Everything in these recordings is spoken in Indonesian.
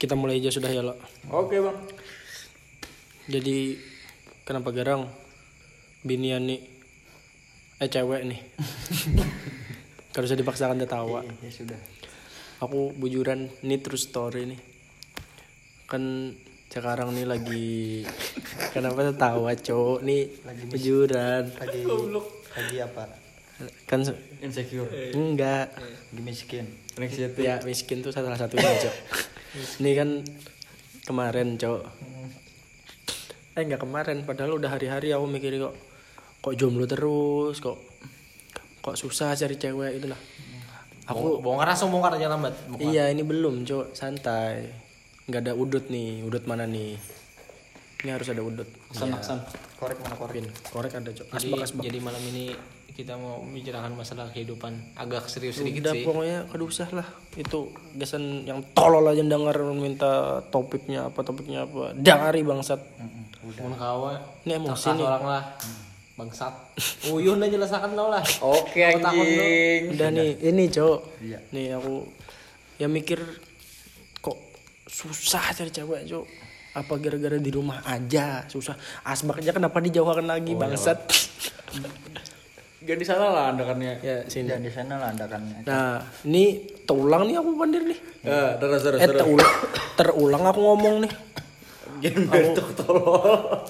Kita mulai aja sudah ya lo. Oke bang. Jadi kenapa garang binian nih eh cewek nih. Kalau usah dipaksakan tertawa. Ya sudah. Aku bujuran ini true story nih. Kan sekarang nih lagi kenapa tertawa cowok nih bujuran lagi lagi apa kan se- Insecure. enggak. Miskin. Anxiety. ya miskin tuh salah satunya cok. Ini kan kemarin cok. Eh nggak kemarin padahal udah hari-hari aku mikir kok kok jomblo terus kok kok susah cari cewek itulah aku bongkar langsung bongkar aja lambat. iya ini belum cok. Santai. Nggak ada udut nih. Udut mana nih? Ini harus ada udut. Aksan aksan. korek mana korek? Korek ada cok. Asbak. jadi malam ini kita mau membicarakan masalah kehidupan agak serius sedikit udah sih. pokoknya kada usah lah itu gasan yang tolol aja denger minta topiknya apa topiknya apa dangari bangsat Mun kawa ini emosi nih orang lah. Bangsat. Uyun aja jelasakan tau lah. Oke anjing. udah nih ini cok Iya. nih aku ya mikir kok susah cari cewek cok apa gara-gara di rumah aja susah asbak aja kenapa dijauhkan lagi bangsat Jadi salah lah andakannya. ya sini. Dan di sana lah andakannya. Nah ini terulang nih aku pandir nih. Ya, terus terus eh terus. terulang terulang aku ngomong nih. Jangan bentuk tolol.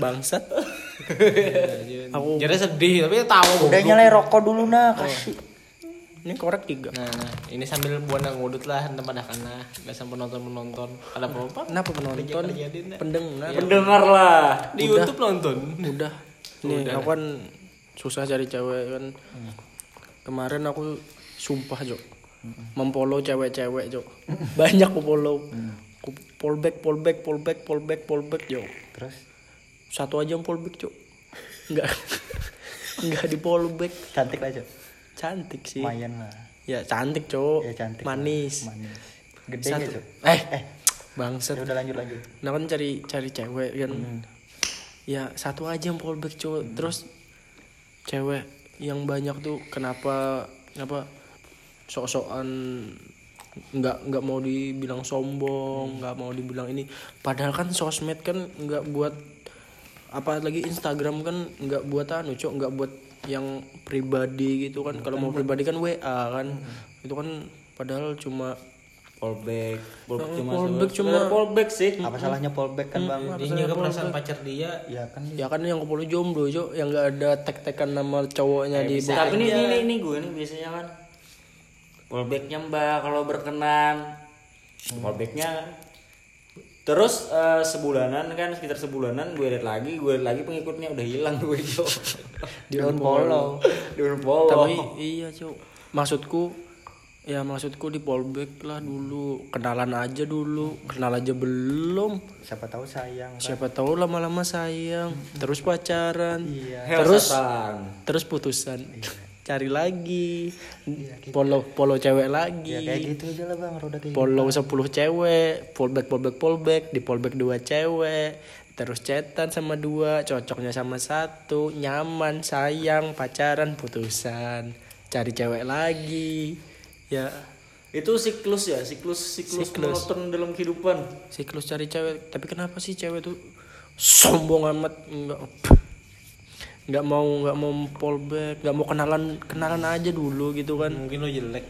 bangsat. Aku Jadi sedih tapi tahu. Udah nyalain rokok dulu nah kasih. Ini korek tiga. Nah, nah, ini sambil buana ngudut lah tempat dah karena nggak sampai penonton penonton ada apa kenapa penonton? Kejadian, nah. pendengar. Pendengar lah. di YouTube nonton. udah. Nih aku kan susah cari cewek kan. Kemarin aku sumpah jok mempolo cewek-cewek jok banyak aku follow aku fallback fallback fallback fallback fallback jok terus? Satu aja yang fallback jok nggak. Nggak di fallback cantik aja cantik sih. Lumayan lah. Ya cantik cok ya cantik lah. manis. Manis. Gede Satu. gitu eh eh. bangsat. Ya udah lanjut lanjut. Nah kan cari cari cewek kan. Ya satu aja yang fallback cowok terus cewek yang banyak tuh kenapa kenapa sok-sokan nggak nggak mau dibilang sombong nggak mau dibilang ini. Padahal kan sosmed kan nggak buat apa lagi Instagram kan nggak buat anu cok nggak buat yang pribadi gitu kan. Kalau mau pribadi kan WA kan. Itu kan padahal cuma Fallback. Fallback cuma fallback cuma fallback sih. apa salahnya fallback kan bang Dia juga perasaan pacar dia. ya kan Ya kan yang kepolo jomblo jo, yang nggak ada tek-tekan nama cowoknya di bawah. Tapi ini ini ini gue nih biasanya kan. Fallbacknya mbak kalau berkenan. Fallbacknya kan. Terus eh, sebulanan kan sekitar sebulanan gue lihat lagi, gue lihat lagi pengikutnya udah hilang gue Jo. di unfollow Di unfollow. Tapi iya cok, maksudku ya maksudku di fallback lah dulu, kenalan aja dulu, kenal aja belum. siapa tahu sayang kan. Siapa tahu lama-lama sayang, terus pacaran, iya. Terus Helsatan. terus putusan, cari lagi, follow follow cewek ya lagi. kayak gitu aja lah bang roda kayak follow 10 cewek, fallback fallback fallback, di fallback dua cewek, terus chatan sama dua, cocoknya sama satu, nyaman, sayang, pacaran, putusan, cari cewek lagi. Ya, Itu siklus ya, siklus siklus, Siklus. monoton dalam kehidupan. siklus cari cewek. Tapi kenapa sih cewek tuh sombong amat enggak nggak mau nggak mau fallback, nggak mau kenalan kenalan aja dulu gitu kan. Mungkin lo jelek.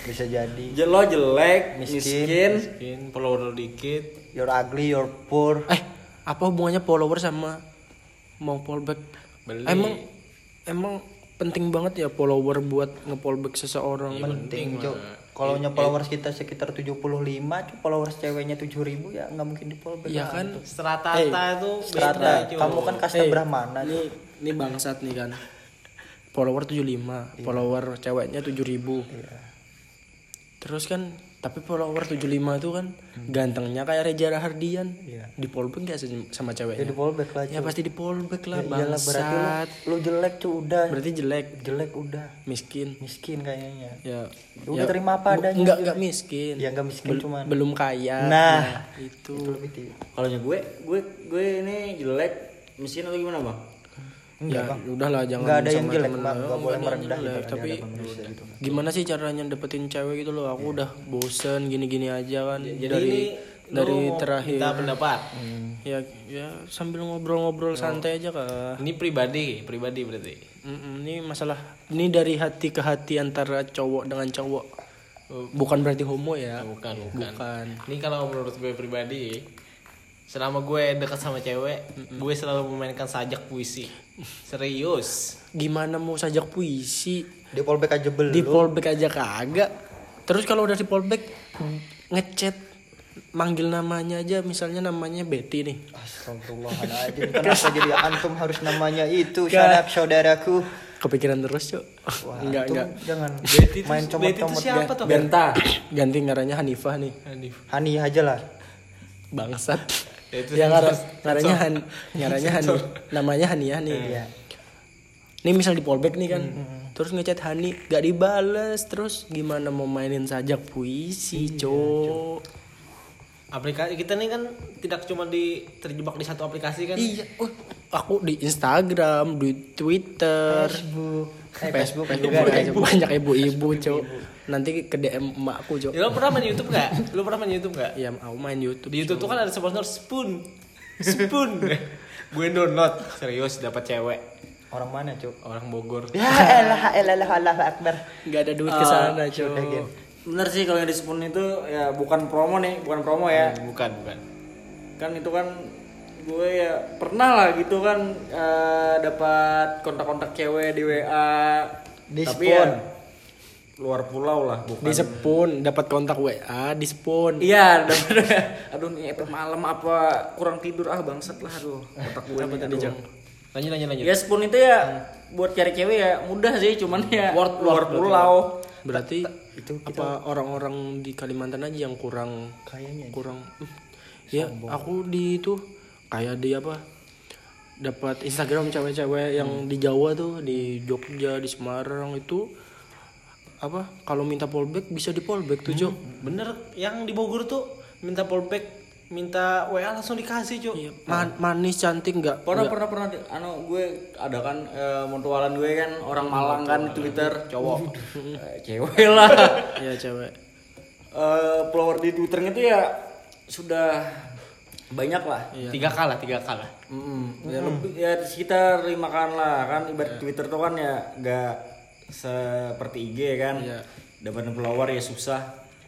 bisa jadi Je- Lo jelek, Miskin. miskin. Mungkin follower lo dikit. you're ugly you're poor Eh, apa hubungannya follower sama mau fallback? Beli. Emang emang penting banget ya follower buat nge-fallback seseorang. penting cok kalau nya followers kita sekitar 75 cok followers ceweknya 7000 ya nggak mungkin di fallback Iya lah. kan? Strata Eh, itu Strata, beda, cuy. kamu kan kasta Eh, Brahmana Ini ini bangsat nih kan. Follower 75, follower ceweknya 7000. Terus kan tapi follower 75 itu kan gantengnya kayak Reza Rahardian. Iya. Di fallback gak sama ya ceweknya? di fallback lah Ya Cok. pasti di fallback lah Ya iyalah berarti lu, lu jelek cuy udah Berarti jelek, jelek udah miskin. miskin kayaknya Ya, Ya udah terima apa adanya. Enggak enggak miskin. ya nggak miskin Bel- cuman belum kaya. Nah. itu. itu lebih tinggi Kalau gue, gue gue ini jelek, miskin atau gimana bang? Ya udahlah jangan Nggak ada yang jelek, Bang. lo. Nggak boleh merendah jelek, gitu tapi gitu. gimana sih caranya dapetin cewek gitu loh aku udah bosen gini-gini aja kan Jadi dari dari terakhir minta pendapat. ya ya sambil ngobrol-ngobrol santai aja kak Ini pribadi, pribadi berarti. Mm-mm, ini masalah ini dari hati ke hati antara cowok dengan cowok bukan berarti homo ya Bukan, bukan. bukan Ini kalau menurut gue pribadi, selama gue dekat sama cewek, gue selalu memainkan sajak puisi. Serius. gimana mau sajak puisi? Di polback aja belum. di fallback aja kagak. Terus kalau udah di fallback ngechat manggil namanya aja. Misalnya namanya Betty nih. Astagfirullahaladzim Kenapa jadi antum harus namanya itu? Sadap saudaraku. Kepikiran terus cok. Wah, enggak enggak. Jangan Betty itu, main Betty itu comot-comot siapa tuh? Benta. ganti ngaranya Hanifah nih. Hanif. Hani aja lah. Bangsat itu ya sensor. ngar ngaranya Han ngaranya Hani namanya Hania nih Iya. Nih misal di fallback nih kan. Terus ngechat Hani gak dibales. Terus gimana mau mainin sajak puisi cok Aplikasi kita nih kan tidak cuma di terjebak di satu aplikasi kan. iya uh, aku di Instagram di Twitter Facebook Eh Facebook, Facebook juga juga ada banyak ibu-ibu cok nanti ke DM emakku cok Ya, lo pernah main YouTube gak? Lo pernah main YouTube gak? ya aku main YouTube Di YouTube tuh kan ada sponsor spoon. Spoon. gue download serius dapat cewek Orang mana cuk orang Bogor. Ya elah elah elah Allah akbar nggak ada duit ke sana cok Bener sih kalau yang di Spoon itu ya bukan promo nih, bukan promo ya. Bukan, bukan. Kan itu kan gue ya pernah lah gitu kan eh, dapat kontak-kontak cewek di WA. Di Tapi Spoon. ya luar pulau lah, bukan. di Sepun dapat kontak WA di Sepun Iya, dapat. aduh nih malam apa kurang tidur ah bangsat lah aduh. Kontak gue apa tadi cok Lanjut, lanjut, lanjut. Ya Spoon itu ya buat cari cewek ya mudah sih, cuman ya luar word, pulau. berarti itu apa orang-orang di Kalimantan aja yang kurang Kayaknya kurang Hmm. ya aku di itu kayak di apa dapat Instagram cewek-cewek yang di Jawa tuh di Jogja di Semarang itu apa kalau minta fallback bisa di fallback tuh Jok Bener, yang di Bogor tuh minta fallback, minta WA langsung dikasih, Cuk. Iya, man- manis cantik nggak? Pernah pernah pernah anu gue ada kan eh, mutualan gue kan orang Malang kan di Twitter cowok. Eh, cewek lah. Ya cewek. Eh, follower di Twitternya tuh ya sudah banyak lah. Tiga kalah, tiga kalah. Mm-mm. ya lebih ya sekitar lima kan lah kan. Ibarat Twitter tuh kan ya nggak seperti IG kan. Iya. dapat follower ya susah.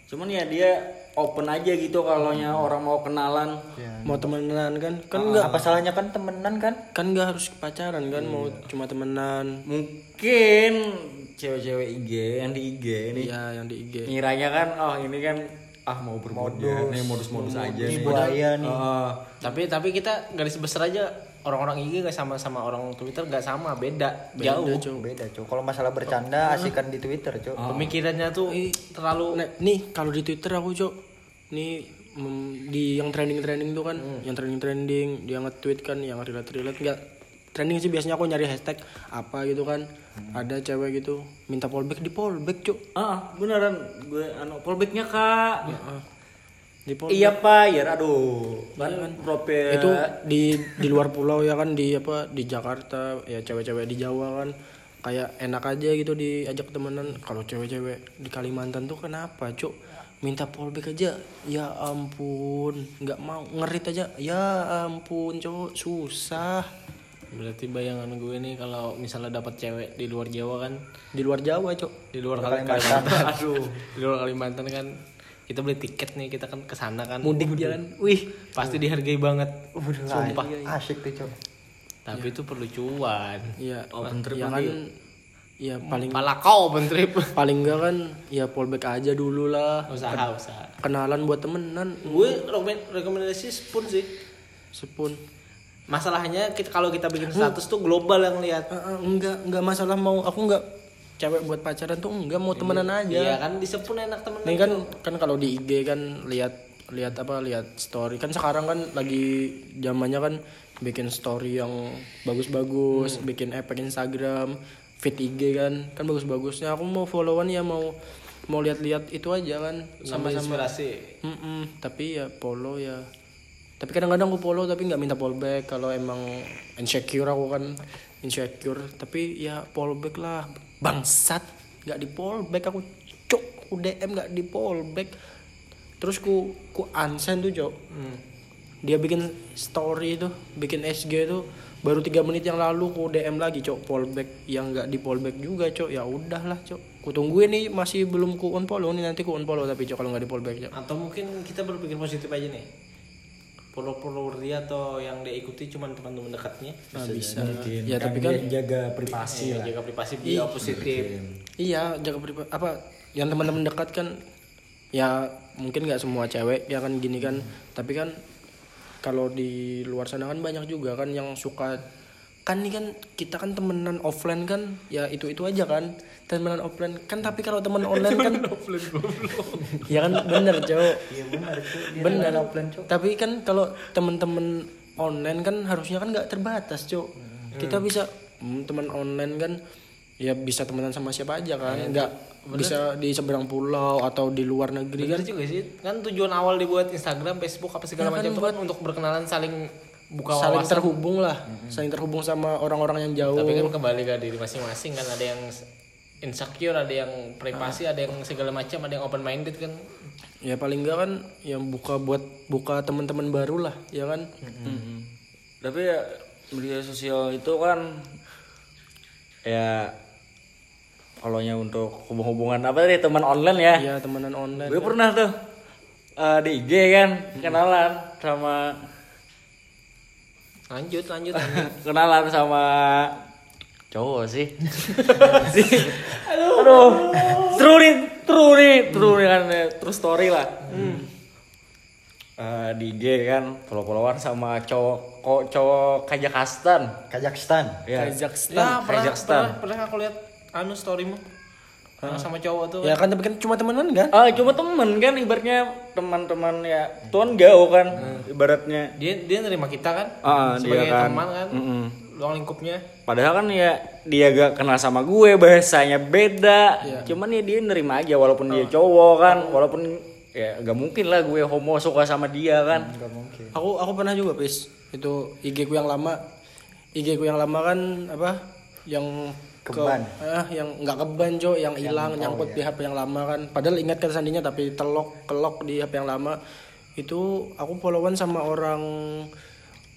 Cuman ya dia open aja gitu kalau nya orang mau kenalan mau temenan kan. Kan nggak Apa salahnya kan temenan kan? kan nggak harus pacaran kan. Mau cuma temenan. Mungkin cewek-cewek IG yang di IG ini. Iya yang di IG ngiranya kan oh ini kan ah mau bermodus. Nih modus-modus aja. nih buaya nih. Oh, Tapi tapi kita garis besar aja orang-orang IG gak sama sama orang Twitter gak sama, beda, jauh. Beda cuk. Kalau masalah bercanda asikan di Twitter cuk. Pemikirannya tuh terlalu Nah, nih kalau di Twitter aku cok, nih di yang trending trending tuh kan, yang trending trending dia nge-tweet kan, yang relate relate nggak. Trending sih biasanya aku nyari hashtag apa gitu kan, ada cewek gitu minta fallback di fallback cok, ah beneran. Gue anu fallbacknya kak. Di fallback. Iya pak. Ya aduh. Kan profil itu di di luar pulau ya kan di apa di Jakarta. Ya cewek-cewek di Jawa kan. Kayak enak aja gitu diajak temenan. Kalau cewek-cewek di Kalimantan tuh kenapa cuk? Minta fallback aja. Ya ampun. Nggak mau. Ngerit aja. Ya ampun cowok. Susah berarti bayangan gue nih kalau misalnya dapat cewek di luar Jawa kan, di luar Jawa cok di luar Kalimantan, aduh, di luar Kalimantan kan kita beli tiket nih kita kan ke sana kan. mudik dia kan wih Pasti dihargai banget. Waduh, Sumpah. Asik tuh cuk Tapi itu perlu cuan. iya Open trip ya kan ya paling Pala kau open trip. paling enggak kan ya fallback aja dulu lah usaha usaha. kenalan buat temenan Gue rekomen- rekomendasi spoon sih. sepun Masalahnya kita kalau kita bikin status tuh global yang lihat. Eh, eh, enggak enggak masalah mau aku enggak cewek buat pacaran tuh enggak mau temenan aja. Iya kan di sepun enak temen. ini kan kan kalau di IG kan lihat lihat apa lihat story. Kan sekarang kan lagi zamannya kan bikin story yang bagus-bagus bikin efek Instagram feed IG kan kan bagus-bagusnya. Aku mau followan ya mau mau lihat-lihat itu aja kan sama sama-sama. inspirasi. Mm-mm, tapi ya follow ya tapi kadang-kadang aku follow tapi nggak minta fallback kalau emang insecure aku kan insecure. Tapi ya fallback lah. Bangsat nggak di fallback aku. Cok aku DM nggak di fallback terus ku ku unsend tuh cok dia bikin story itu bikin SG itu baru tiga menit yang lalu ku DM lagi cok fallback yang nggak di fallback juga cok ya udahlah cok ku tungguin nih masih belum ku unfollow nih. Nanti ku unfollow tapi cok kalau nggak di fallback cok Atau mungkin kita berpikir positif aja nih. Follow-follower dia atau yang dia ikuti cuma teman-teman dekatnya. Nah, bisa Mungkin. ya tapi kan dia jaga privasi Iya, lah jaga privasi dia positif. Iya, jaga pribadi apa yang teman-teman dekat kan ya mungkin nggak semua cewek ya kan gini kan tapi kan kalau di luar sana kan banyak juga kan yang suka kan nih kan kita kan temenan offline kan ya itu itu aja kan. Temenan offline kan tapi kalau temen online kan ya kan bener cowok Iya. Dia bener. teman offline cok. tapi kan kalau temen-temen online kan harusnya kan nggak terbatas cok. Kita bisa hmm, teman online kan ya bisa temenan sama siapa aja kan. Nggak bisa di seberang pulau atau di luar negeri kan. Bener juga sih. Kan tujuan awal dibuat Instagram, Facebook apa segala macam itu kan untuk berkenalan saling buka saling wawasan. terhubung lah. Saling terhubung sama orang-orang yang jauh. Tapi kan kembali ke diri masing-masing kan ada yang insecure, ada yang privasi, ada yang segala macam, ada yang open minded kan. ya paling enggak kan yang buka buat buka teman-teman baru lah ya kan? Tapi ya media sosial itu kan ya kalau untuk hubung-hubungan apa tadi teman online ya? Ya temenan online. Gue pernah tuh eh, di IG kan kenalan sama Lanjut, lanjut, lanjut. kenalan sama cowok sih aduh, aduh. true nih true nih true nih kan true story lah Eh, di IG kan follow followan sama cowok kok cowok Kazakhstan Kazakhstan. ya Kazakhstan Ya, pernah, Kazakhstan. pernah, pernah aku lihat anu storymu Yang sama cowok tuh. ya kan tapi kan cuma temenan kan Ah, cuma temen kan ibaratnya teman-teman ya tuan gau kan ibaratnya. Dia dia nerima kita kan Ah, sebagai dia kan. teman kan. Mm-mm. Luang lingkupnya. Padahal kan ya dia gak kenal sama gue bahasanya beda. Cuman ya dia nerima aja walaupun dia cowok kan, walaupun ya gak mungkin lah gue homo suka sama dia kan. Enggak mungkin. aku aku pernah juga pis itu IG ku yang lama IG ku yang lama kan apa yang ke- Keban. ah yang nggak keban cok yang hilang nyangkut di HP yang lama kan padahal ingat kata sandinya tapi telok kelok di HP yang lama itu aku followan sama orang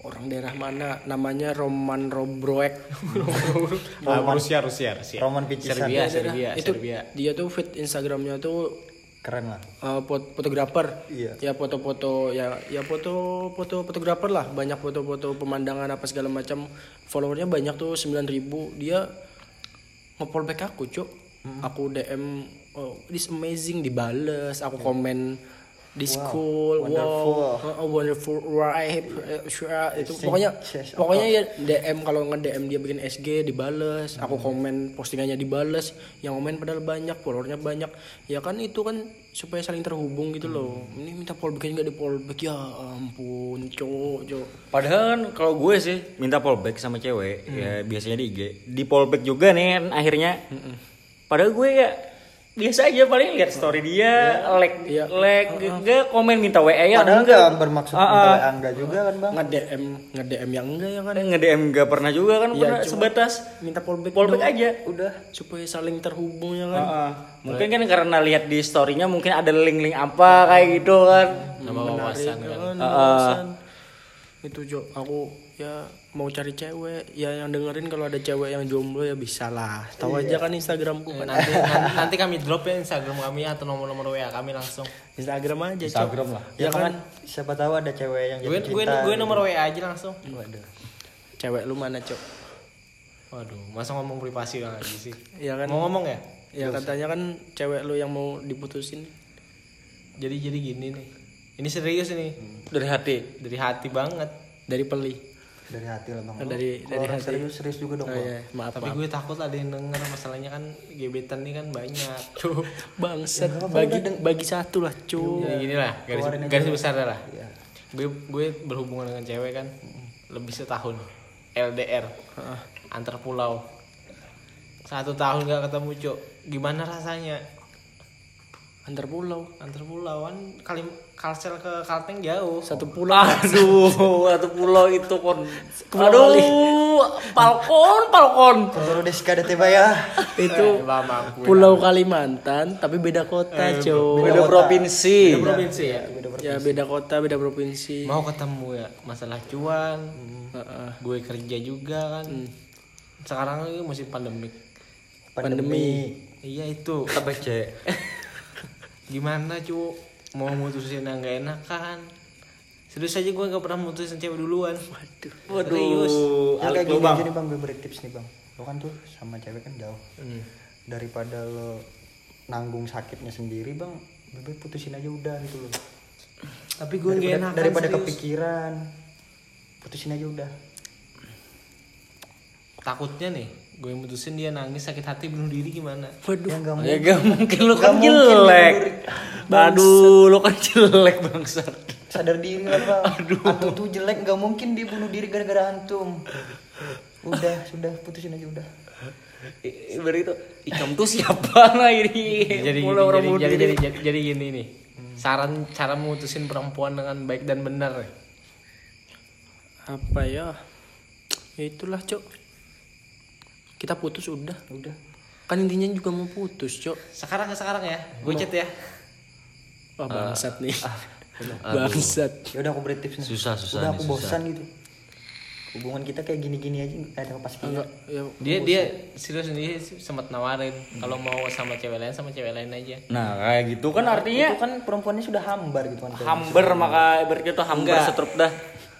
orang daerah mana namanya Roman Robroek Ah, Rusia, Rusia, Rusia. Roman Picisan. Serbia, Serbia, itu Serbia. dia tuh feed Instagramnya tuh Keren lah. uh, fot- fotografer Iya. ya foto-foto ya ya foto foto fotografer lah banyak foto-foto pemandangan apa segala macam followernya banyak tuh 9000 dia nge back aku cuk. Aku DM oh, this amazing dibales. Aku komen di school wow, oh, wonderful. Right Eh, sure, itu pokoknya pokoknya ya DM kalau nge DM dia bikin SG dibales. Aku komen postingannya dibales. Yang komen padahal banyak followernya banyak. Ya kan itu kan supaya saling terhubung gitu loh. Ini minta fallback nggak di fallback ya ampun cowok cowok. Padahal kan kalau gue sih minta fallback sama cewek ya biasanya di IG. Di fallback juga nih akhirnya. Padahal gue ya biasa aja paling lihat story dia, like, Iya. like, enggak komen minta WA ya Padahal enggak. enggak bermaksud Ah, minta ah. WA enggak juga kan, Bang? nge DM nge DM yang enggak ya kan nge-DM enggak pernah juga kan Iya, pernah sebatas minta fallback doang. aja udah. supaya saling terhubung ya kan Ah, ah. Mungkin kan karena lihat di story-nya mungkin ada link-link apa kayak gitu kan. Nama wawasan ya kan. kan, wawasan. itu Jo aku ya mau cari cewek ya yang dengerin kalau ada cewek yang jomblo ya bisa lah tahu aja kan Instagramku kan Nanti, nanti, nanti kami drop ya Instagram kami atau nomor-nomor WA kami langsung. Instagram aja Cok. Instagram lah. ya kan Siapa tahu ada cewek yang Gue gue gue nomor WA aja langsung. Waduh. cewek lu mana cok Waduh, masa ngomong privasi lagi sih? ya kan Mau ngomong ya? ya katanya kan cewek lu yang mau diputusin Jadi jadi gini nih. Ini serius nih. Dari hati. Dari hati banget. dari peli Dari hati lah, Bang. dari Kalau dari orang hati serius serius juga dong, oh, iya. maaf Tapi maaf gue takut ada yang denger masalahnya kan gebetan nih kan banyak. Tuh. bangsat bagi bagi satu lah cuy Jadi gini lah, garis, garis besar lah. Gue gue berhubungan dengan cewek kan lebih setahun. LDR antar pulau. Satu tahun gak ketemu cuk. Gimana rasanya? Antar pulau. Antar pulau kan kali kalsel ke Kalteng jauh. Satu pulau. Aduh, satu pulau itu kon. Aduh, palkon, palkon. Kontrol deska ada teba ya. itu Bambang pulau Kalimantan tapi beda kota cow Beda provinsi. provinsi ya? Ya beda kota beda provinsi. Mau ketemu ya? Masalah cuan. Heeh. gue kerja juga kan. Sekarang ini musim pandemik. Pandemi. iya itu. Tabece. gimana cu mau mutusin yang gak enak kan serius aja gue gak pernah mutusin cewek duluan waduh serius Ya kayak gini Bang. aja nih bang, gue beri tips nih bang. Lo kan tuh sama cewek kan jauh. Hmm. Daripada lo nanggung sakitnya sendiri bang, bebe putusin aja udah gitu loh. tapi gue gak Daripada, enak daripada kepikiran, putusin aja udah. takutnya nih gue mutusin dia nangis sakit hati bunuh diri gimana waduh Ya nggak Ya gak mungkin lu Gak kan mungkin jelek. lu Aduh, lu kan jelek bangsat. sadar diri lah bang. Antum tuh jelek, nggak mungkin dia bunuh diri gara-gara antum. Udah, sudah putusin aja udah. I- Ibarat itu ikam tuh siapa nah ini? jadi gini, Mulai orang jadi, jadi, jadi, jadi, jadi gini nih saran cara mutusin perempuan dengan baik dan benar apa ya ya itulah cok kita putus udah Udah. kan intinya juga mau putus cok. Sekarang ya sekarang ya? Gue chat ya? Wah bangsat nih. Bangsat. Ya udah aku beri tips nih. Susah, susah Udah nih, aku bosan gitu. Hubungan kita kayak gini-gini aja nggak ada enggak ya dia dia serius dia sempat nawarin. Kalau mau sama cewek lain sama cewek lain aja. Nah, kayak gitu kan Itu artinya kan perempuannya sudah hambar gitu kan. hambar maka ibaratnya tuh hambar setrup dah.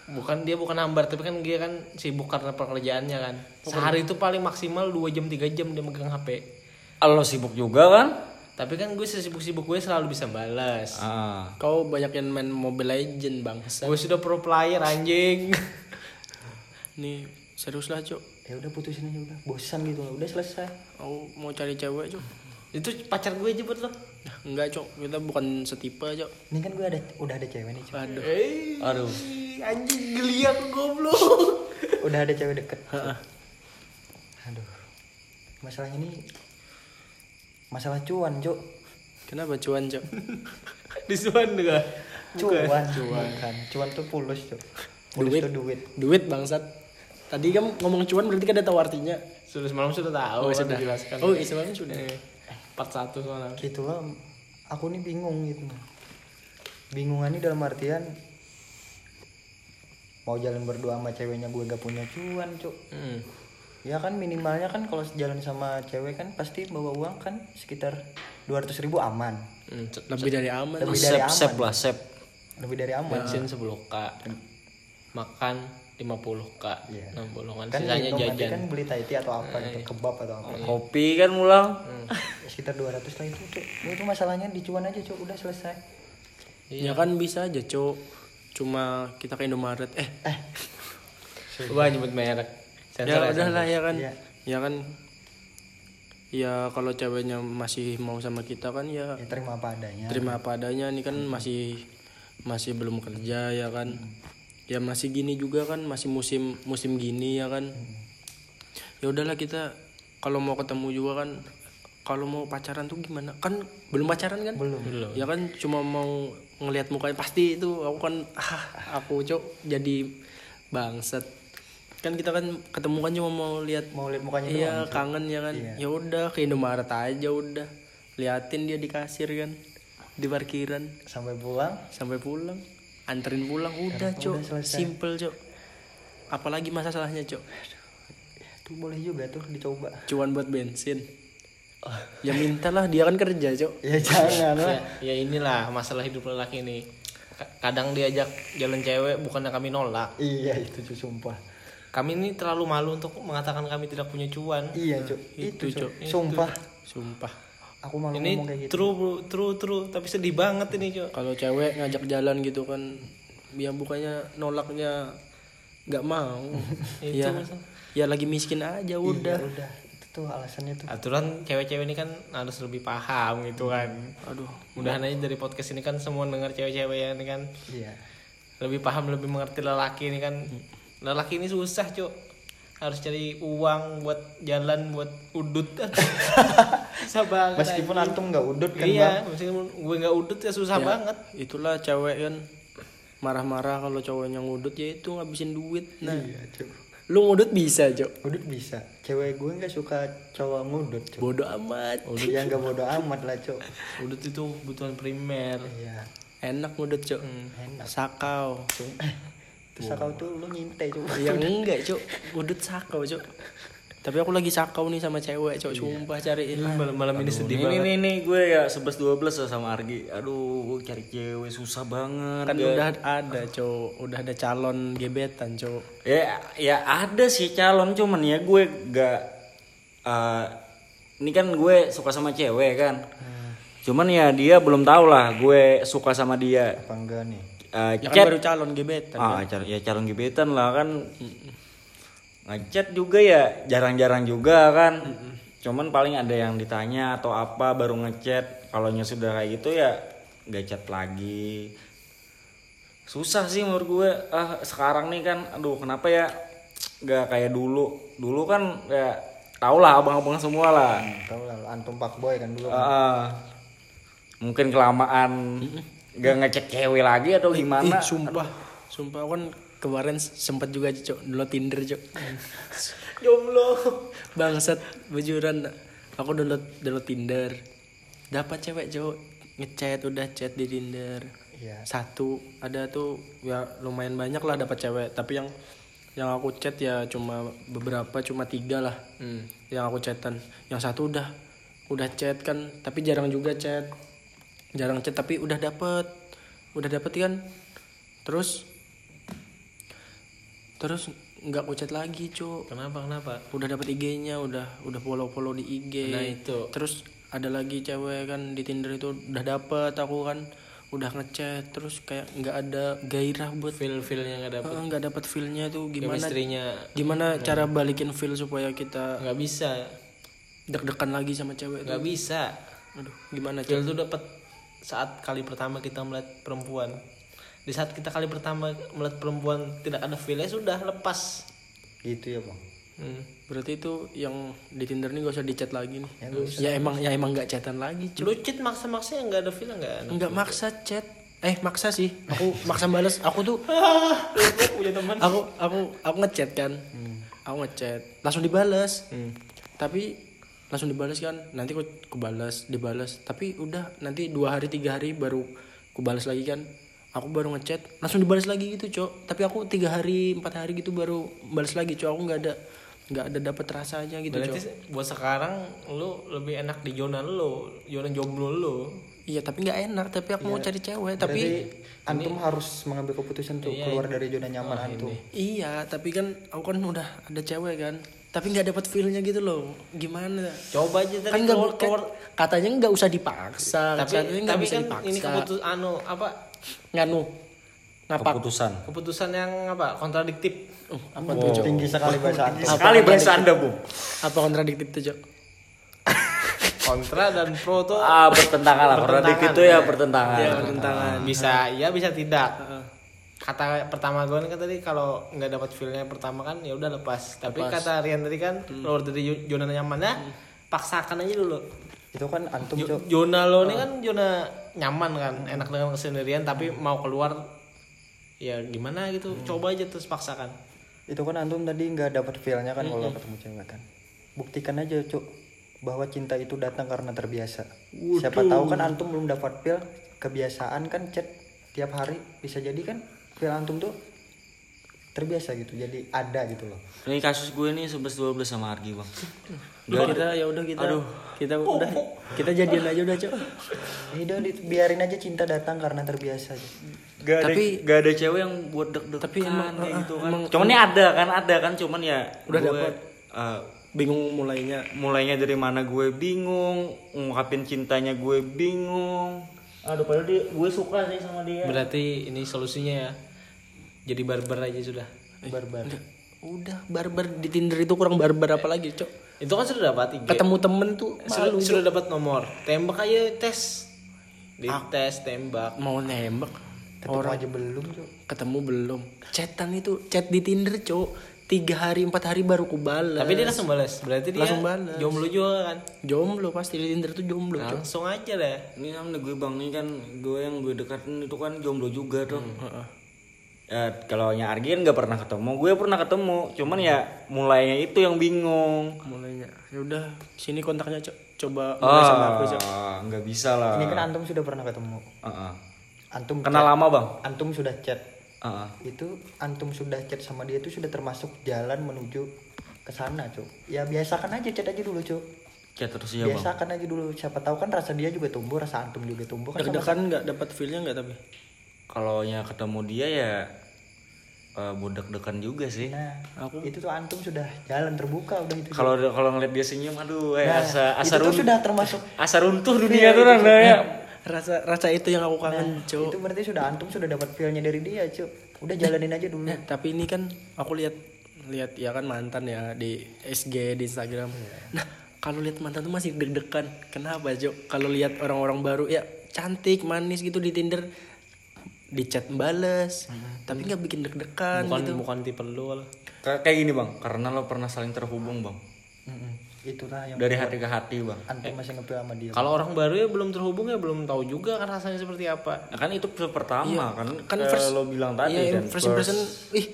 Bukan dia bukan hambar tapi kan dia kan sibuk karena pekerjaannya kan sehari itu paling maksimal 2 jam 3 jam dia megang HP Lo sibuk juga kan? tapi kan gue sesibuk-sibuk gue selalu bisa balas Ah. kau banyak yang main Mobile Legend bangsa gue sudah pro player anjing nih serius lah cok Ya udah putusin aja udah. Bosan gitu loh. Udah selesai. aku mau cari cewek cok itu pacar gue aja buat lo enggak cok kita bukan setipe cok Ini kan gue ada udah ada cewek nih. Cuk. aduh eh Aduh. anjing geliat goblok Udah ada cewek deket. Aduh. Masalah ini masalah cuan, Cuk. kenapa cuan cok disuan juga Cuan, cuan. Bukan. Cuan tuh pulus, Cuk. Pulus Duit. tuh duit. duit bangsat tadi kan ngomong cuan berarti kan ada tahu artinya sudah semalam sudah tahu Oh, kan sudah. dijelaskan Oh, iya, semalam sudah. Eh, part satu soalnya Gitu lah. Aku nih bingung gitu. Bingungannya dalam artian mau jalan berdua sama ceweknya gue gak punya cuan, Cuk. Hmm. Ya kan minimalnya kan kalau jalan sama cewek kan pasti bawa uang kan sekitar 200 ribu aman. Hmm, lebih dari aman Lebih dari Sep, aman. sep lah, sep. Lebih dari aman. bensin 10k makan 50k Iya. 60 kan Kan sisanya nanti jajan. kan beli Thai tea atau apa gitu, kebab atau apa. Kopi kan mulang. Ya, sekitar 200 lah itu, Cuk. Itu masalahnya di cuan aja, Cuk. Udah selesai. ya kan bisa aja cok cuma kita ke Indomaret. Eh. Eh, Gua nyebut merek. Sensor ya udah lah ya kan. Iya. ya kan. Ya kalau ceweknya masih mau sama kita kan ya ya terima apa adanya. terima apa adanya. Nih kan masih masih belum kerja ya kan ya masih gini juga kan masih musim musim gini ya kan. Ya udahlah kita kalau mau ketemu juga kan kalau mau pacaran tuh gimana? Kan belum pacaran kan? Belum. ya kan cuma mau ngelihat mukanya. Pasti itu aku kan ah aku cok jadi bangsat. Kan kita kan ketemu kan cuma mau lihat Mau lihat mukanya iya doang. kangen ya kan? Iya. ya udah ke Indomaret aja udah. Liatin dia di kasir kan di parkiran. Sampai pulang? Sampai pulang anterin pulang udah cok simple cok apalagi masalahnya cok itu boleh juga tuh dicoba. cuan buat bensin ya mintalah dia kan kerja cok Ya jangan lah. ya, ya inilah masalah hidup lelaki ini Ka- kadang diajak jalan cewek bukannya kami nolak Iya itu Cuk, sumpah. kami ini terlalu malu untuk mengatakan kami tidak punya cuan Iya, Cuk. Itu, Itu. Cuk. Sumpah. sumpah Aku malu ini ngomong kayak gitu. true bro, true true. Tapi sedih banget ini cok. Kalau cewek ngajak jalan gitu kan ya bukannya nolaknya nggak mau. Itu ya. masalah. ya lagi miskin aja udah Iya, udah. Itu tuh alasannya tuh. aturan cewek-cewek ini kan harus lebih paham gitu kan. Aduh. Mudahan aja dari podcast ini kan semua dengar cewek-cewek ya ini kan. Iya. lebih paham lebih mengerti lelaki ini kan. Lelaki ini susah cok harus cari uang buat jalan buat udut. Susah banget Meskipun antum nggak udut kan iya bang. meskipun gue nggak udut ya susah Ya, banget. Itulah cewek kan marah-marah kalau cowoknya ngudut ya itu ngabisin duit. Nah Iya lu ngudut bisa cok Udut bisa. Cewek gue nggak suka cowok ngudut cuk. bodoh amat. Ya nggak bodo amat lah cuk. udut itu kebutuhan primer. Iya. enak ngudut cok Enak. sakau Terus kau tuh lu nyintai cuk. yang enggak cok ngudut sakau cok tapi aku lagi sakau nih sama cewek cok sumpah cariin malam malam ini sedih Ini banget nih nih gue ya 11 12 sama Argi. Aduh, gue cari cewek susah banget. kan udah ada cok udah ada calon gebetan cok Ya ya ada sih calon cuman ya gue gak eh, ini kan gue suka sama cewek kan. Cuman ya dia belum tahu lah gue suka sama dia. Apa enggak nih? Eh, ya chat kan baru calon gebetan ah cal- ya calon gebetan lah kan. Ngechat juga ya jarang-jarang juga kan. Cuman paling ada yang ditanya atau apa baru ngechat. Kalau sudah kayak gitu ya gak chat lagi. Susah sih menurut gue. Ah sekarang nih kan, aduh kenapa ya gak kayak dulu. Dulu kan ya tau lah abang-abang semua lah. Tahu lah lu, antum pak boy kan dulu. Ah, mungkin kelamaan gak ngecek cewek lagi atau Ih, gimana? sumpah. Sumpah aku kan kemarin sempet juga cok download Tinder cok jomblo. Bangsat bujuran. Aku download download Tinder. Dapat cewek cok ngechat udah chat di Tinder. Iya. satu ada tuh ya lumayan banyak lah dapat cewek. Tapi yang yang aku chat ya cuma beberapa cuma tiga lah yang aku chatan. Yang satu udah udah chat kan tapi jarang juga chat jarang chat tapi udah dapet. Udah dapet kan? Terus terus nggak aku chat lagi cuk. Kenapa kenapa? Udah dapet IG-nya udah udah follow follow di IG Nah, itu. terus ada lagi cewek kan di Tinder itu udah dapet aku kan. Udah ngechat terus kayak nggak ada gairah buat feel feelnya nggak dapet. Nggak dapet feelnya tuh gimana gimana cara balikin feel supaya kita nggak bisa. deg-degan lagi sama cewek nggak bisa. Aduh gimana feel cewek tuh dapat saat kali pertama kita melihat perempuan. Di saat kita kali pertama melihat perempuan tidak ada feelnya sudah lepas. Gitu ya bang. hmm. berarti itu yang di Tinder nih gak usah dicat lagi nih. Ya, ya emang ya emang nggak chatan lagi cuy. Lu cheat maksa-maksa yang nggak ada feelnya nggak nggak maksa chat. Eh maksa sih. Aku maksa balas aku tuh punya teman. aku aku aku ngechat kan. Aku ngechat. Langsung dibales. Tapi langsung dibales kan. Nanti aku, aku balas dibalas tapi udah nanti dua hari tiga hari baru aku balas lagi kan. Aku baru ngechat langsung dibalas lagi gitu cok. Tapi aku tiga hari empat hari gitu baru balas lagi cok. Aku nggak ada nggak ada dapat rasanya gitu berarti cok. buat sekarang lu lebih enak di zona lu zona jomblo lu. Iya tapi nggak enak. Tapi aku mau cari cewek tapi antum harus mengambil keputusan tuh keluar dari zona nyaman antum. iya tapi kan aku kan udah ada cewek kan tapi nggak dapat feelnya gitu loh gimana coba aja kan tadi nggak keluar, kan keluar. katanya nggak usah dipaksa tapi katanya nggak tapi bisa kan dipaksa ini keputus anu apa nganu ngapak Keputusan. keputusan yang apa kontradiktif Oh, apa tuh Cok? Tinggi sekali bahasa antum. Sekali bahasa anda bu. apa kontradiktif tuh Cok? kontra dan pro tuh Ah bertentangan lah. Kontradiktif itu ya ya. bertentangan. ya bertentangan bisa iya bisa tidak kata pertama gue kan tadi kalau nggak dapat feelnya pertama kan ya udah lepas. Tapi kata Rian tadi kan keluar dari zo- zona nyamannya paksakan aja dulu. Itu kan antum Jo- zona lo ini kan zona nyaman kan enak dengan kesendirian tapi mau keluar ya gimana gitu coba aja terus paksakan. Itu kan antum tadi nggak dapat feelnya kan kalau ketemu cewek kan. Buktikan aja cok bahwa cinta itu datang karena terbiasa. Siapa tahu kan antum belum dapat feel kebiasaan kan chat tiap hari bisa jadi kan feel antum tuh terbiasa gitu jadi ada gitu loh. Ini kasus gue nih 11 12 sama Argi bang. Udah kita ya udah kita kita udah kita jadian aja udah Cok. Ya udah biarin aja cinta datang karena terbiasa aja. Gak ada, Tapi- gak ada cewek yang buat deg-degan Tapi emang- kayak ah, gitu kan. emang- cuman ini ada kan ada kan cuman ya Udah gue, dapet. eh, bingung mulainya mulainya dari mana gue bingung ngungkapin cintanya gue bingung aduh padahal dia gue suka sih sama dia. Berarti ini solusinya ya. Jadi barbar aja sudah. Barbar. udah. Udah barbar. Di Tinder itu kurang barbar apa lagi Cok? itu kan sudah dapat IG ketemu temen tuh sudah, malu sudah dapat nomor. Tembak aja tes. Di tes tembak. Mau nembak? Ketemu aja belum cok. ketemu belum. Chatan itu chat di Tinder cok tiga hari empat hari baru ku balas Tapi dia langsung balas. Berarti dia Langsung balas. jomblo juga kan. jomblo pasti di Tinder tuh jomblo Cok. Langsung aja deh. Ini namanya gue bang ini kan gue yang gue dekatin itu kan jomblo juga tuh. Heeh. Ya kalau yang Argi kan nggak pernah ketemu, gue pernah ketemu. Cuman ya mulainya itu yang bingung. mulainya ya udah sini kontaknya Cok. coba mulai sama aku Cok. Ah, nggak bisa lah. Ini kan antum sudah pernah ketemu. Ah, ah. Antum Kenal chat- lama bang? Antum sudah chat. Ah, ah. Itu antum sudah chat sama dia itu sudah termasuk jalan menuju ke sana, Cuk. Ya biasakan aja chat aja dulu, Cuk. Chat terus ya bang. biasakan aja dulu. Siapa tahu kan rasa dia juga tumbuh, rasa antum juga tumbuh kan deg-degan nggak dapat feelnya nggak tapi Kalau nya ketemu dia ya eh, budak dekan juga sih. Nah, itu tuh antum sudah jalan terbuka udah itu. Kalau kalau ngeliat dia senyum, aduh, eh, Nah, asa itu asa tuh runtuh, sudah termasuk asa runtuh dunia tuh orang ya. Rasa rasa itu yang aku kangen Cok. itu berarti sudah antum sudah dapat feel-nya dari dia, Cuk. Udah jalanin aja dulu. Nah, tapi ini kan aku lihat lihat ya kan mantan ya di SG di Instagram. Nah, kalau lihat mantan tuh masih deg-degan. Kenapa, Cok? Kalau lihat orang-orang baru ya cantik, manis gitu di Tinder di chat bales, tapi nggak bikin deg-degan Bukan gitu. bukan tipe lu. lah. Kayak kayak gini bang, karena lo pernah saling terhubung bang. Itulah yang dari hati ke hati bang. antum masih ngepel sama dia. Kalau orang baru ya belum terhubung ya belum tahu juga kan rasanya seperti apa. Nah, kan itu pertama kan, kan kayak first- lo bilang tadi iya, kan. first impression, ih,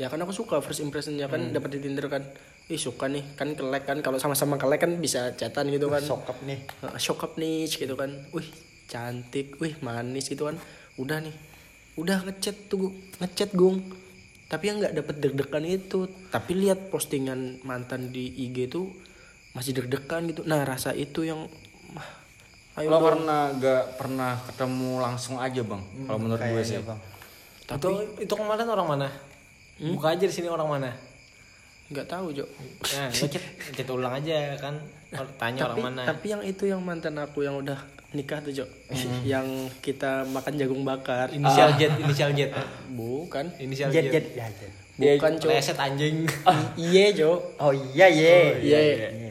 ya kan aku suka first impressionnya kan dapat di Tinder kan. Ih suka nih, kan kelek kan kalau sama-sama kelek kan bisa chatan gitu kan. sokap nih. Nah, shock up nih gitu kan wih cantik wih manis gitu kan udah nih udah ngechat tuh ngechat gung tapi yang nggak dapet deg-degan itu tapi lihat postingan mantan di IG tuh masih deg-degan gitu nah rasa itu yang ah, ayo Lo dong. pernah gak pernah ketemu langsung aja bang? Kalau menurut gue sih. Bang. itu itu kemarin orang mana? Buka aja di sini orang mana? nggak tahu jo Nah, ngechat ngechat ulang aja kan. Tanya tapi orang mana. tapi yang itu yang mantan aku yang udah nikah tuh jo yang kita makan jagung bakar Inisial jet, inisial jet. bukan Inisial Jet jet. jet ya jet. Bukan jo Reset anjing. iye jo Oh iya ye. Iya,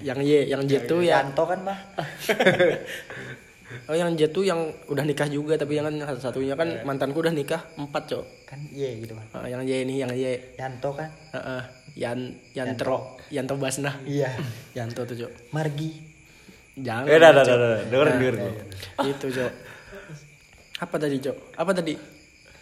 yang Y, yang J tuh ya. Yanto kan mah. Oh, yang J tuh yang udah nikah juga tapi yang kan satu satunya kan mantanku udah nikah empat cok. Kan ye gitu kan. Ah, yang Y ini yang Y. Yanto kan. Heeh. Yan Yantro, Yanto Basna. Iya. Yanto tuh cok. Margi. Jangan. Eh, dah, dah, dah, dah. dengerin, dengerin. Itu cok. Apa tadi cok? Apa tadi?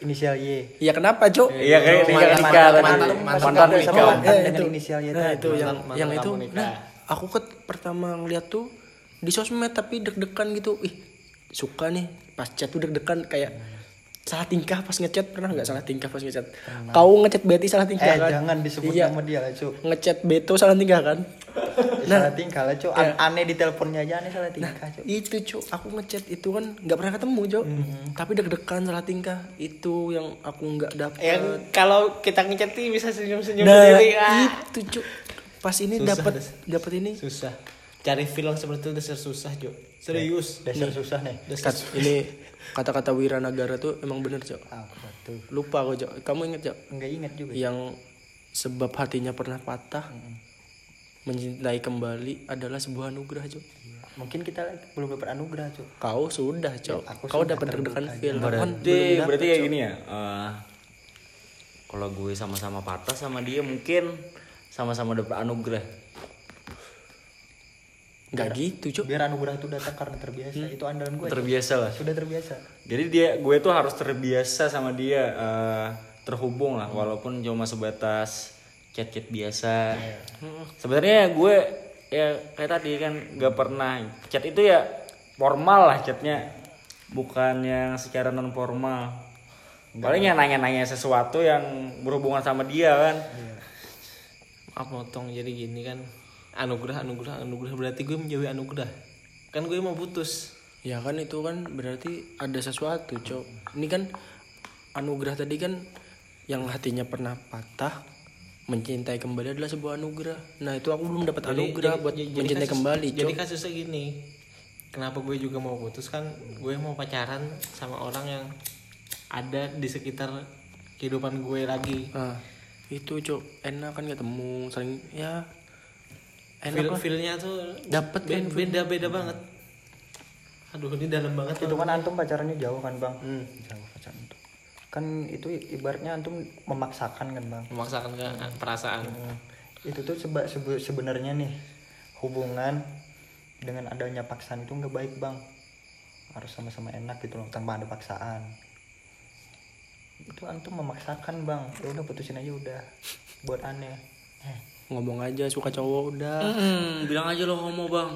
Inisial Y. Ya kenapa cok? Iya kayak nikah Mantan- nikah mantan- mantan- Mantan Mantan sama nikah. mantan Eh, dengan itu. inisial Y Nah, tadi. itu yang mantan yang itu. nikah. Nah, aku kan pertama ngeliat tuh di sosmed tapi deg-degan gitu. Ih, suka nih. Pas chat tuh deg-degan kayak salah tingkah pas ngechat pernah nggak salah tingkah pas ngechat? Kau ngechat Betty salah tingkah Eh kan? jangan disebut Iya. nama dia lah cu. Ngechat Beto salah tingkah kan? Salah tingkah lah cu. An- Aneh di teleponnya aja aneh salah tingkah cu. Itu cu, aku ngechat itu kan nggak pernah ketemu cu. Tapi deg-degan salah tingkah. Itu yang aku nggak dapet. Yang kalau kita ngechat nih bisa senyum-senyum nah, sendiri. Ah. itu cu. Pas ini Susah, dapat dapat ini. Susah. Cari film seperti itu dasar susah, Jo. Serius. Dasar susah nih. Kat, ini kata-kata Wiranagara tuh emang bener cok Apa tuh? lupa kok cok kamu inget cok Enggak ingat juga. yang sebab hatinya pernah patah mencintai kembali adalah sebuah anugerah cok Mungkin kita belum dapat anugerah cu. kau sudah cok aku kau sudah dapat deg-degan feel Berarti belum dapet, berarti kayak Cok. gini ya. eh, kalau gue sama-sama patah sama dia mungkin sama-sama dapat anugerah. nggak gitu cok Biar anugerah itu datang karena terbiasa. Hmm. Itu andalan gue. Terbiasa lah. Sudah terbiasa. Jadi dia gue tuh harus terbiasa sama dia eh, terhubung lah walaupun cuma sebatas chat-chat biasa. Sebenarnya gue ya kayak tadi kan gak pernah chat itu ya formal lah chatnya bukan yang secara non formal. Paling yang nanya-nanya sesuatu yang berhubungan sama dia kan. Maaf motong jadi gini kan. Anugerah, anugerah, anugerah berarti gue menjauhi anugerah. Kan gue mau putus. ya kan itu kan berarti ada sesuatu cok ini kan anugerah tadi kan yang hatinya pernah patah mencintai kembali adalah sebuah anugerah nah itu aku belum dapat anugerah buat jadi mencintai kasus- kembali cok Jadi kasusnya gini. Kenapa gue juga mau putus kan? Gue mau pacaran sama orang yang ada di sekitar kehidupan gue lagi. Nah, itu cok enak kan ketemu saling ya enak Feel feelnya tuh Dapet be- kan beda beda banget. Aduh ini dalam banget. Itu kan antum pacarannya jauh kan bang? Hmm. Jauh pacaran tuh. Kan itu ibaratnya antum memaksakan kan bang? Memaksakan ke perasaan. Hmm. itu tuh seba, sebe- sebenarnya nih hubungan dengan adanya paksaan itu nggak baik bang. Harus sama-sama enak gitu loh tanpa ada paksaan. Itu antum memaksakan bang. Ya udah putusin aja udah. Buat aneh. Eh, ngomong aja suka cowok udah. Hmm, bilang aja lo homo bang.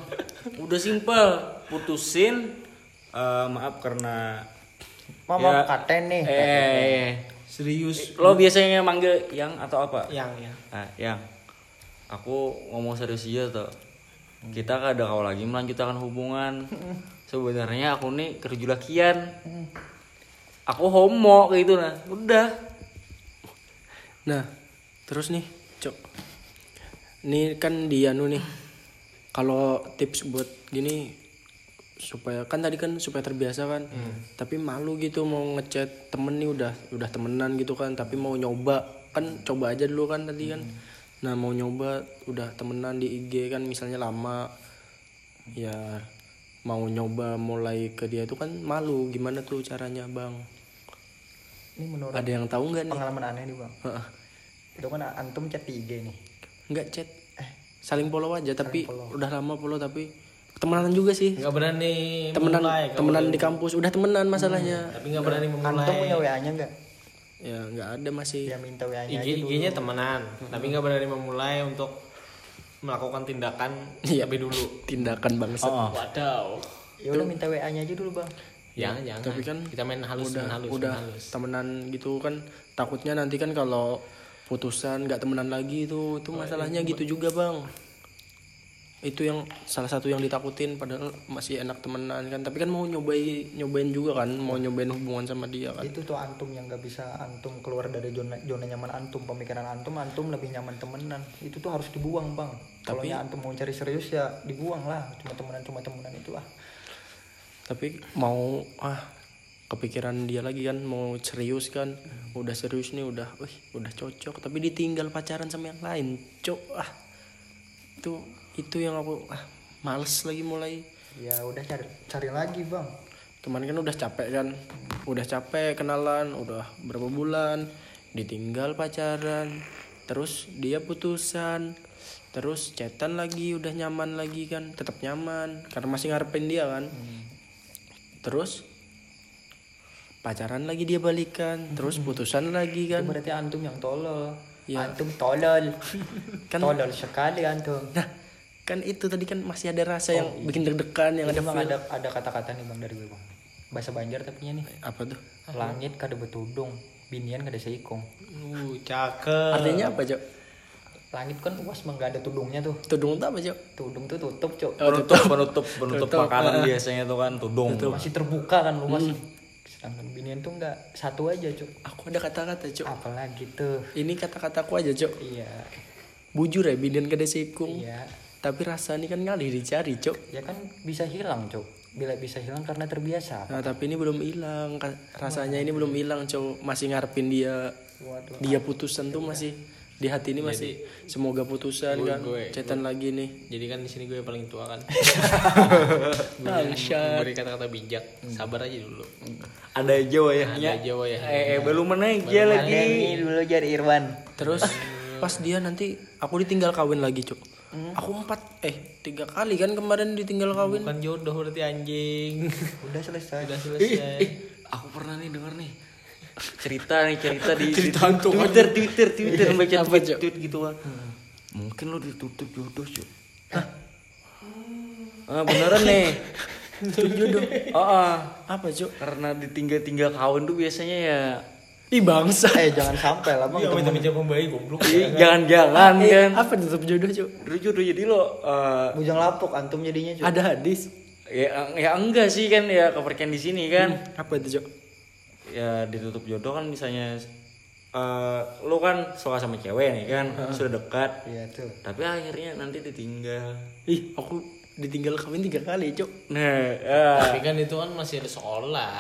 Udah simpel, putusin. eh, maaf karena mama Ya. katen nih eh serius lo biasanya manggil yang atau apa? yang ya Ah, yang aku ngomong serius aja tuh. Kita kada kau lagi melanjutkan hubungan. Sebenarnya aku nih kerja lakian. Aku homo kayak gitu nah. Udah. Nah, terus nih, Cok. Ini kan dia anu nih. Kalau tips buat gini supaya kan tadi kan supaya terbiasa kan. Tapi malu gitu mau ngechat temen nih udah udah temenan gitu kan, tapi mau nyoba kan coba aja dulu kan tadi kan. Nah, mau nyoba udah temenan di IG kan misalnya lama ya mau nyoba mulai ke dia itu kan malu. Gimana tuh caranya bang? Ini menurut ada yang tahu nggak nih? pengalaman aneh nih bang. Itu kan antum chat di IG nih. Nggak chat. Saling follow aja tapi follow. udah lama follow tapi temenan juga sih. Nggak berani temenan memulai, temenan berani- di kampus. Udah temenan masalahnya. Tapi nggak berani memulai. antum punya wa nya nggak? Ya nggak ada masih. Ya minta wa nya IG aja dulu. IG-nya temenan tapi nggak berani memulai untuk melakukan tindakan Iya. lebih dulu. Tindakan bangsa. Oh. wadaw. Ya udah minta wa nya aja dulu bang. Jangan jangan. tapi kan kita main halus udah main halus udah main halus. temenan gitu kan takutnya nanti kan kalau putusan nggak temenan lagi itu itu masalahnya gitu juga bang itu yang salah satu yang ditakutin padahal masih enak temenan kan. Tapi kan mau nyobain nyobain juga kan mau nyobain hubungan sama dia kan. Itu tuh antum yang nggak bisa antum keluar dari zona zona nyaman antum pemikiran antum antum lebih nyaman temenan. Itu tuh harus dibuang bang. Kalau ya antum mau cari serius ya dibuang lah. Cuma temenan cuma temenan itu ah. Tapi mau ah kepikiran dia lagi kan mau serius kan. Udah serius nih udah wih udah cocok. Tapi ditinggal pacaran sama yang lain cok ah. Itu itu yang aku ah males lagi mulai. Ya udah cari cari lagi bang. Kemarin kan udah capek kan? Udah capek kenalan udah berapa bulan? Ditinggal pacaran terus dia putusan terus chatan lagi udah nyaman lagi kan? Tetap nyaman karena masih ngarepin dia kan? Terus pacaran lagi dia balikan terus putusan lagi itu kan berarti antum yang tolol. Ya. antum tolol. Kan- tolol sekali antum. Nah kan itu. Tadi kan masih ada rasa yang bikin deg-degan yang ada bang feel. ada ada kata-kata nih bang dari gue bang. Bahasa Banjar tapi nih. Apa tuh? Langit kada betudung binian kada seikung. Uh cakep. Artinya apa cok? Langit kan luas bang gak ada tudungnya tuh. Tudung tuh apa cok? Tudung tuh tutup cok. Penutup, penutup, penutup Tutup, makanan ah. biasanya tuh kan tudung. masih terbuka kan luas. Sedangkan binian tuh nggak satu aja cok. Aku ada kata-kata cok. Apalagi tuh. Ini kata-kataku aja cok. Iya. Bujur ya binian kada sikung iya tapi rasa ini kan ngalih dicari cok ya kan bisa hilang cok bila bisa hilang karena terbiasa. Nah tapi ini belum hilang. Rasanya ini belum hilang cok masih ngarepin dia. Waduh. Dia putusan tuh masih di hati ini masih semoga putusan kan. gue- cetan lagi nih. jadi kan di sini gue yang paling tua kan. Memberi kata-kata bijak. Sabar aja dulu. Ada aja wayahnya. Ada aja wayahnya. Eh, eh, belum aja lagi. dulu jadi Irwan. Terus pas dia nanti aku ditinggal kawin lagi cok aku empat eh tiga kali kan kemarin ditinggal kawin. Bukan jodoh berarti anjing. Udah selesai. Udah Eh, selesai. eh, aku pernah nih denger nih cerita nih cerita di di Twitter Twitter Twitter baca Apa, tweet, tweet gitu kan. Mungkin lo ditutup jodoh cuy. Ah beneran nih. jodoh. Oh, ah. apa cok? Karena ditinggal-tinggal kawin tuh biasanya ya ih bangsa eh jangan sampai lah bang Iya, minta minta pembayi goblok. Ih, jangan-jangan eh, kan. apa tutup jodoh cok Dulu jodoh jadi lo eh, bujang lapuk antum jadinya cok ada hadis ya ya enggak sih kan ya kepercayaan di sini kan. apa itu cok Ya ditutup jodoh kan misalnya eh lo kan suka sama cewek nih kan, sudah dekat. iya tuh Tapi akhirnya nanti ditinggal. ih aku ditinggal kawin tiga kali cok Nah, ya. Tapi kan itu kan masih ada sekolah.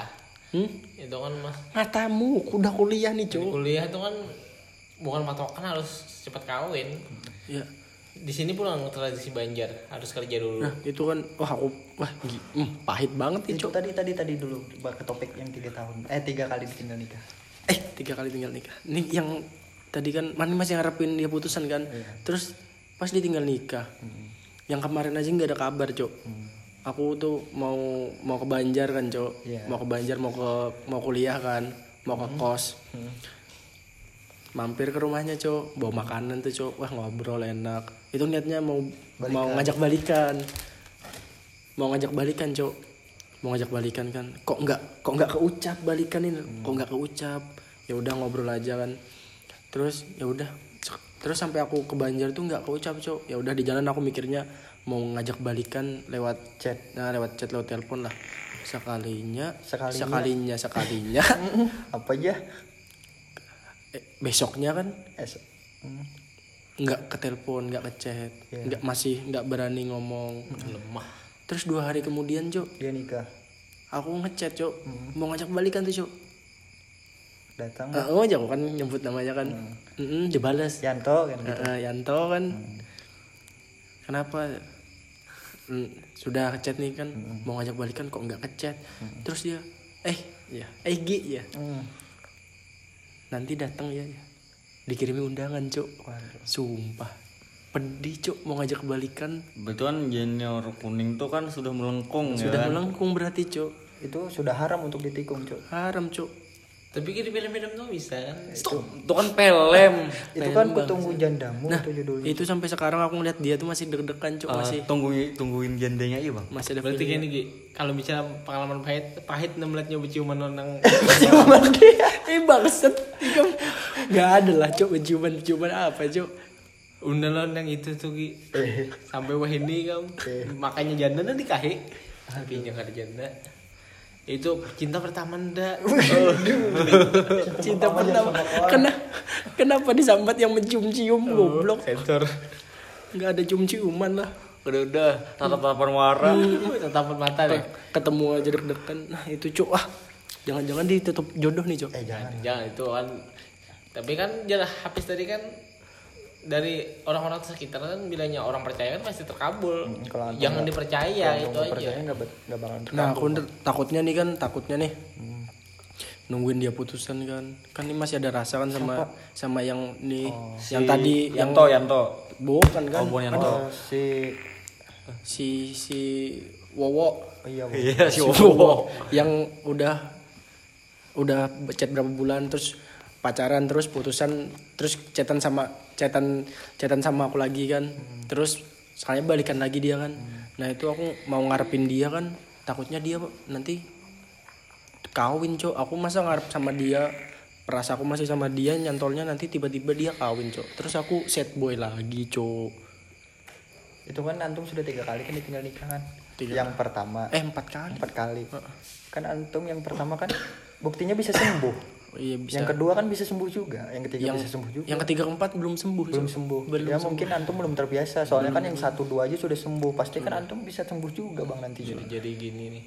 Hmm? Itu kan mas. Matamu udah kuliah nih cok kuliah itu kan bukan patokan harus cepat kawin. ya. Di sini pulang tradisi Banjar harus kerja dulu. nah itu kan wah aku wah hmm, pahit banget nih itu cok tadi tadi tadi dulu ke topik yang tiga tahun eh tiga kali ditinggal nikah. Eh tiga kali tinggal nikah. Nih yang tadi kan mana masih ngarepin dia putusan kan? Terus pas dia tinggal nikah yang kemarin aja nggak ada kabar cok aku tuh mau mau ke Banjar kan cok. Iya. mau ke Banjar mau ke mau kuliah kan mau ke kos. Mampir ke rumahnya cok. Bawa makanan tuh cok. Wah ngobrol enak. Itu niatnya mau mau ngajak balikan. Mau ngajak balikan cok. Mau ngajak balikan kan. Kok nggak kok nggak keucap balikan ini? Kok nggak keucap? Ya udah ngobrol aja kan. Terus ya udah. Terus sampai aku ke Banjar tuh nggak keucap cok. Ya udah di jalan aku mikirnya mau ngajak balikan lewat Chat. nah lewat chat lewat telepon lah. Sekalinya Sekalinya. sekalinya sekalinya. Apa aja? Eh, besoknya kan? Es Hmm. nggak ke telepon nggak ke chat. Iya. nggak masih nggak berani ngomong. Lemah. Terus dua hari kemudian cok dia nikah. Aku ngechat cok mau ngajak balikan tuh cok datang. Ah, oh jangan kan nyebut namanya kan. Mm-mm, dia balas. Yanto kan gitu. Yanto kan. Kenapa Mm, sudah ngechat nih kan mau ngajak balikan kok nggak ngechat. Terus dia eh ya eh Gi ya. Hmm. nanti datang ya, ya. dikirimi undangan cok Waduh. sumpah. Pedih cok mau ngajak balikan. Betulan junior kuning tuh kan sudah melengkung ya sudah kan? melengkung berarti cok itu sudah haram untuk ditikung cuk. Haram cok tapi kan di film-film tuh bisa kan? Itu. Kan pelem. itu kan kutunggu jandamu itu judulnya. itu sampai sekarang aku ngeliat dia tuh masih deg-degan cok masih. tungguin tungguin jandanya iya bang. masih ada berarti gini Gi. Kalau bicara pengalaman pahit pahit nyoba ciuman orang ciuman dia. Eh bangset nggak ada lah cok ciuman ciuman apa cok undalan yang itu tuh Gi. Sampai wah ini kam makanya janda nanti kahe tapi jangan ada janda itu cinta pertama ndak. Cinta pertama. kena kenapa disambat yang mencium-cium goblok? sensor. Nggak ada cium-ciuman lah. Udah udah. Tatap tatapan warna. tatapan mata deh. Ketemu aja deg-degan. Nah itu cok ah jangan-jangan ditutup jodoh nih cok eh jangan jangan. itu kan. Tapi kan jalan habis tadi kan dari orang-orang sekitar kan bilangnya orang percaya kan pasti terkabul. Kalau antum jangan nggak- dipercaya kalau itu aja. percaya bet- nggak bakalan nah aku ntar- takutnya nih kan takutnya nih. Nungguin dia putusan kan. Kan ini masih ada rasa kan sama sama yang nih yang tadi yang Yanto Yanto. bukan kan? Oh, bukan Yanto. Oh, si si si Wowo. Oh iya Bu. Iya si si Wowo. Yang udah udah chat berapa bulan terus pacaran terus putusan terus chatan sama chatan chatan sama aku lagi kan. Terus sekalinya balikan lagi dia kan. Nah itu aku mau ngarepin dia kan. Takutnya dia nanti kawin cok. Aku masa ngarep sama dia perasa aku masih sama dia nyantolnya nanti tiba-tiba dia kawin cok. Terus aku set boy lagi cok. Itu kan antum sudah tiga kali kan ditinggal nikah kan? Tiga yang pertama. Eh empat kali. Empat kali. Kan antum yang pertama kan buktinya bisa sembuh iya bisa. Yang kedua kan bisa sembuh juga yang ketiga yang bisa sembuh juga. yang ketiga keempat belum sembuh belum sembuh. Belum ya mungkin antum belum terbiasa soalnya kan yang satu dua aja sudah sembuh. Pasti kan antum bisa sembuh juga bang nanti jadi, jadi gini nih.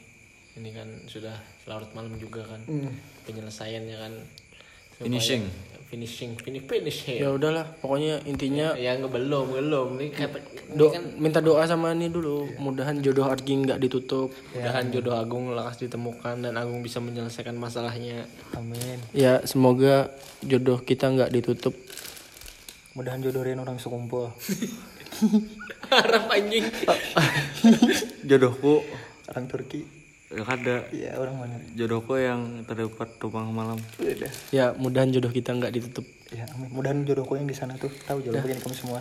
Ini kan sudah larut malam juga kan. Penyelesaiannya kan. Finishing. Finishing finish finishing ya udahlah pokoknya intinya ya nggak belum belum nih kata do minta doa sama ini dulu. Mudahan jodoh Argi nggak ditutup. Mudahan jodoh Agung lekas ditemukan dan Agung bisa menyelesaikan masalahnya. Amin. Ya semoga jodoh kita nggak ditutup. Mudahan jodohin orang sekumpul harap anjing. Jodohku. Orang Turki. ya ada iya orang mana? jodohku yang terdapat rumah malam. Udah. ya mudahan jodoh kita nggak ditutup. Ya amin. Mudahan jodohku yang di sana tuh tahu jodoh begini kamu semua.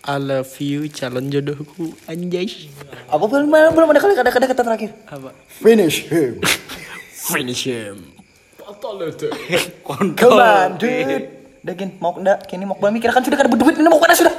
I love you calon jodohku. Anjay. Apa belum belum ada kali kata kata terakhir. Apa? Finish him. Finish him. Come on dude. Udah gin, mau enggak, kini mau mikir kan sudah kada berduit ini mau ke mana sudah